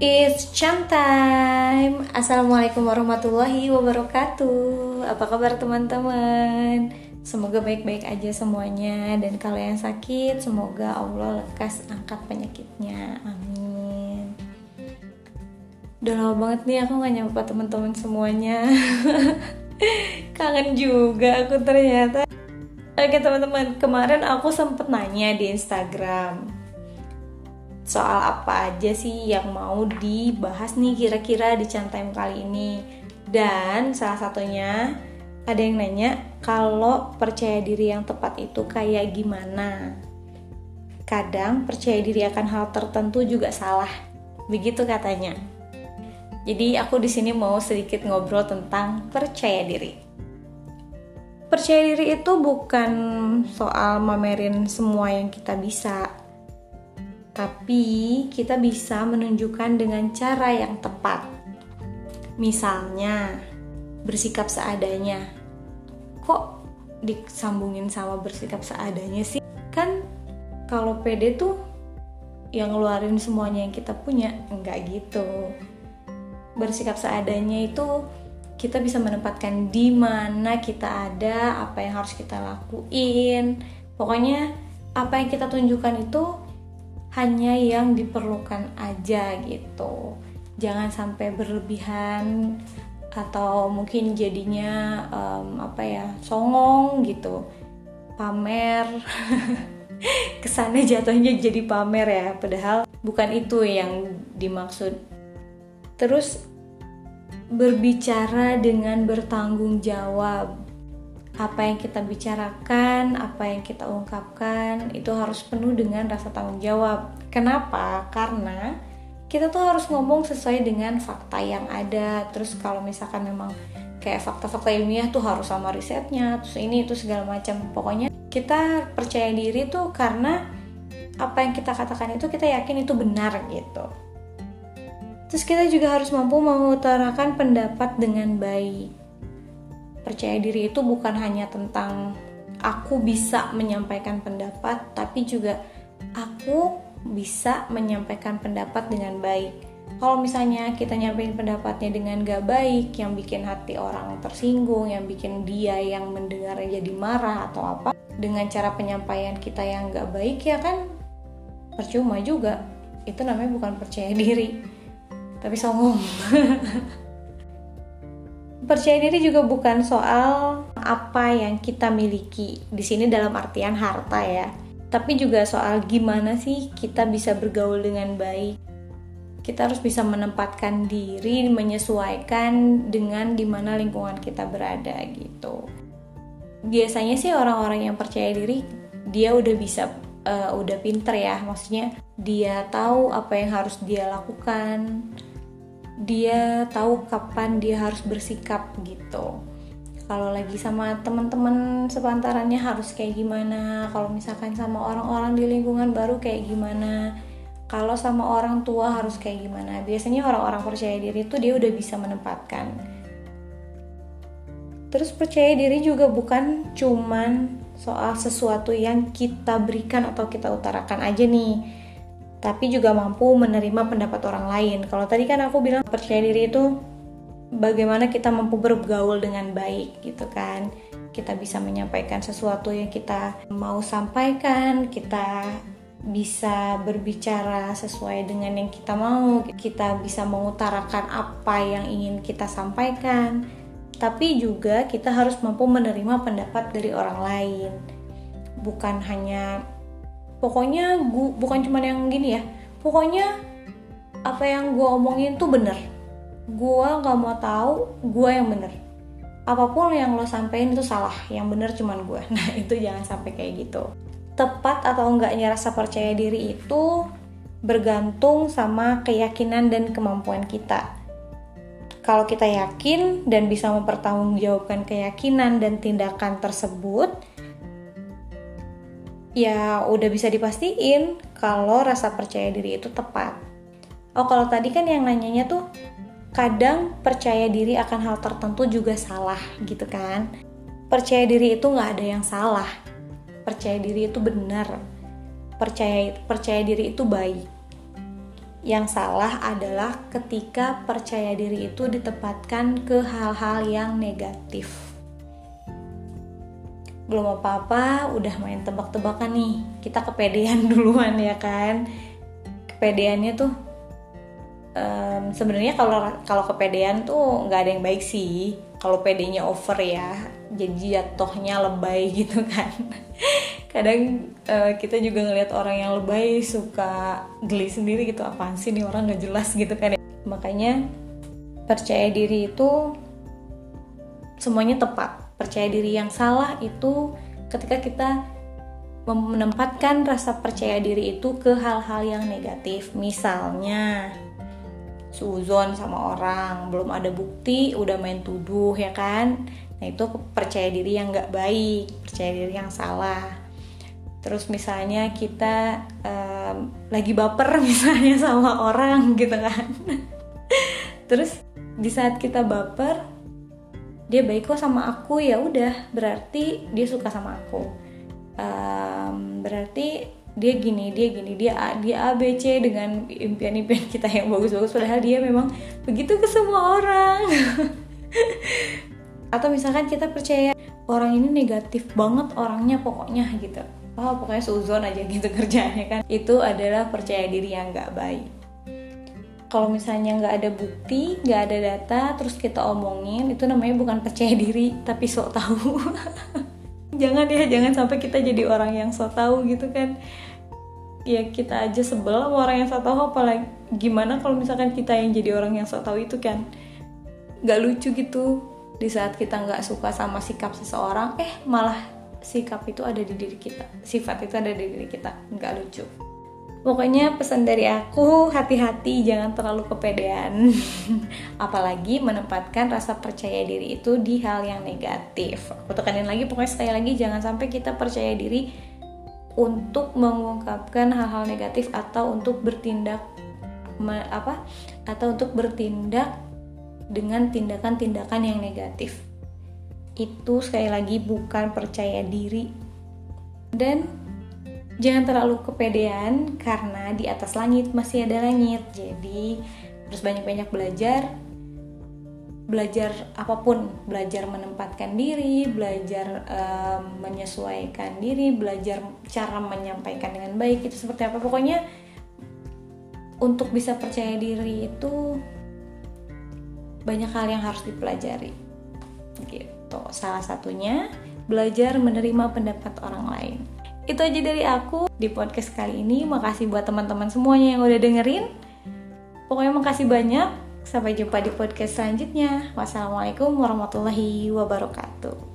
It's Chan time. Assalamualaikum warahmatullahi wabarakatuh. Apa kabar teman-teman? Semoga baik-baik aja semuanya dan kalau yang sakit semoga Allah lekas angkat penyakitnya. Amin. Udah lama banget nih aku gak nyapa teman-teman semuanya. Kangen juga aku ternyata. Oke teman-teman, kemarin aku sempet nanya di Instagram soal apa aja sih yang mau dibahas nih kira-kira di Time kali ini. Dan salah satunya ada yang nanya kalau percaya diri yang tepat itu kayak gimana? Kadang percaya diri akan hal tertentu juga salah. Begitu katanya. Jadi aku di sini mau sedikit ngobrol tentang percaya diri. Percaya diri itu bukan soal mamerin semua yang kita bisa tapi kita bisa menunjukkan dengan cara yang tepat. Misalnya, bersikap seadanya. Kok disambungin sama bersikap seadanya sih? Kan kalau pede tuh yang ngeluarin semuanya yang kita punya, enggak gitu. Bersikap seadanya itu kita bisa menempatkan di mana kita ada, apa yang harus kita lakuin. Pokoknya apa yang kita tunjukkan itu hanya yang diperlukan aja gitu. Jangan sampai berlebihan atau mungkin jadinya um, apa ya songong gitu. Pamer. Kesannya jatuhnya jadi pamer ya padahal bukan itu yang dimaksud. Terus berbicara dengan bertanggung jawab apa yang kita bicarakan, apa yang kita ungkapkan itu harus penuh dengan rasa tanggung jawab. Kenapa? Karena kita tuh harus ngomong sesuai dengan fakta yang ada. Terus kalau misalkan memang kayak fakta-fakta ilmiah tuh harus sama risetnya, terus ini itu segala macam. Pokoknya kita percaya diri tuh karena apa yang kita katakan itu kita yakin itu benar gitu. Terus kita juga harus mampu mengutarakan pendapat dengan baik percaya diri itu bukan hanya tentang aku bisa menyampaikan pendapat, tapi juga aku bisa menyampaikan pendapat dengan baik. Kalau misalnya kita nyampein pendapatnya dengan gak baik, yang bikin hati orang tersinggung, yang bikin dia yang mendengarnya jadi marah atau apa, dengan cara penyampaian kita yang gak baik ya kan percuma juga. Itu namanya bukan percaya diri, tapi songong. Percaya diri juga bukan soal apa yang kita miliki. Di sini dalam artian harta ya. Tapi juga soal gimana sih kita bisa bergaul dengan baik. Kita harus bisa menempatkan diri, menyesuaikan dengan di mana lingkungan kita berada gitu. Biasanya sih orang-orang yang percaya diri dia udah bisa uh, udah pinter ya, maksudnya dia tahu apa yang harus dia lakukan, dia tahu kapan dia harus bersikap gitu. Kalau lagi sama teman-teman sepantarannya harus kayak gimana? Kalau misalkan sama orang-orang di lingkungan baru kayak gimana? Kalau sama orang tua harus kayak gimana? Biasanya orang-orang percaya diri itu dia udah bisa menempatkan. Terus percaya diri juga bukan cuman soal sesuatu yang kita berikan atau kita utarakan aja nih tapi juga mampu menerima pendapat orang lain. Kalau tadi kan aku bilang percaya diri itu bagaimana kita mampu bergaul dengan baik gitu kan. Kita bisa menyampaikan sesuatu yang kita mau sampaikan, kita bisa berbicara sesuai dengan yang kita mau, kita bisa mengutarakan apa yang ingin kita sampaikan. Tapi juga kita harus mampu menerima pendapat dari orang lain. Bukan hanya pokoknya gua bukan cuma yang gini ya. Pokoknya apa yang gue omongin tuh bener. Gue nggak mau tahu gue yang bener. Apa pun yang lo sampein itu salah. Yang bener cuman gue nah itu jangan sampai kayak gitu. Tepat atau enggaknya rasa percaya diri itu bergantung sama keyakinan dan kemampuan kita. Kalau kita yakin dan bisa mempertanggungjawabkan keyakinan dan tindakan tersebut, ya udah bisa dipastiin kalau rasa percaya diri itu tepat. Oh kalau tadi kan yang nanyanya tuh kadang percaya diri akan hal tertentu juga salah gitu kan. Percaya diri itu nggak ada yang salah. Percaya diri itu benar. Percaya percaya diri itu baik. yang salah adalah ketika percaya diri itu ditempatkan ke hal-hal yang negatif. Belum apa-apa, udah main tebak-tebakan nih. Kita kepedean duluan ya kan. Kepedeannya tuh um, sebenarnya kalau kalau kepedean tuh nggak ada yang baik sih. Kalau pedenya over ya, jadi jatuhnya lebay gitu kan kadang uh, kita juga ngelihat orang yang lebay suka geli sendiri gitu apaan sih nih orang nggak jelas gitu kan makanya percaya diri itu semuanya tepat percaya diri yang salah itu ketika kita menempatkan rasa percaya diri itu ke hal-hal yang negatif. Misalnya suzon sama orang belum ada bukti udah main tuduh ya kan? Nah itu percaya diri yang nggak baik percaya diri yang salah. Terus misalnya kita um, lagi baper misalnya sama orang gitu kan. Terus di saat kita baper dia baik kok sama aku ya udah. Berarti dia suka sama aku. Um, berarti dia gini dia gini. Dia A, dia A B C dengan impian-impian kita yang bagus-bagus. Padahal dia memang begitu ke semua orang. Atau misalkan kita percaya orang ini negatif banget orangnya pokoknya gitu. Oh pokoknya suzon aja gitu kerjanya kan. Itu adalah percaya diri yang nggak baik kalau misalnya nggak ada bukti nggak ada data terus kita omongin itu namanya bukan percaya diri tapi sok tahu. Jangan ya jangan sampai kita jadi orang yang sok tahu gitu kan. Ya kita aja sebel sama orang yang sok tahu apalagi gimana kalau misalkan kita yang jadi orang yang sok tahu itu kan. Nggak lucu gitu di saat kita nggak suka sama sikap seseorang eh malah sikap itu ada di diri kita sifat itu ada di diri kita. Nggak lucu pokoknya pesan dari aku hati-hati jangan terlalu kepedean. Apalagi menempatkan rasa percaya diri itu di hal yang negatif. Aku tekanin lagi pokoknya sekali lagi jangan sampai kita percaya diri untuk mengungkapkan hal-hal negatif atau untuk bertindak apa? Atau untuk bertindak dengan tindakan-tindakan yang negatif. Itu sekali lagi bukan percaya diri. Dan jangan terlalu kepedean karena di atas langit masih ada langit jadi terus banyak-banyak belajar belajar apa pun belajar menempatkan diri belajar um, menyesuaikan diri belajar cara menyampaikan dengan baik itu seperti apa pokoknya untuk bisa percaya diri itu banyak hal yang harus dipelajari gitu. Salah satunya belajar menerima pendapat orang lain. Itu aja dari aku di podcast kali ini. Makasih buat teman-teman semuanya yang udah dengerin. Pokoknya makasih banyak. Sampai jumpa di podcast selanjutnya. Wassalamualaikum warahmatullahi wabarakatuh.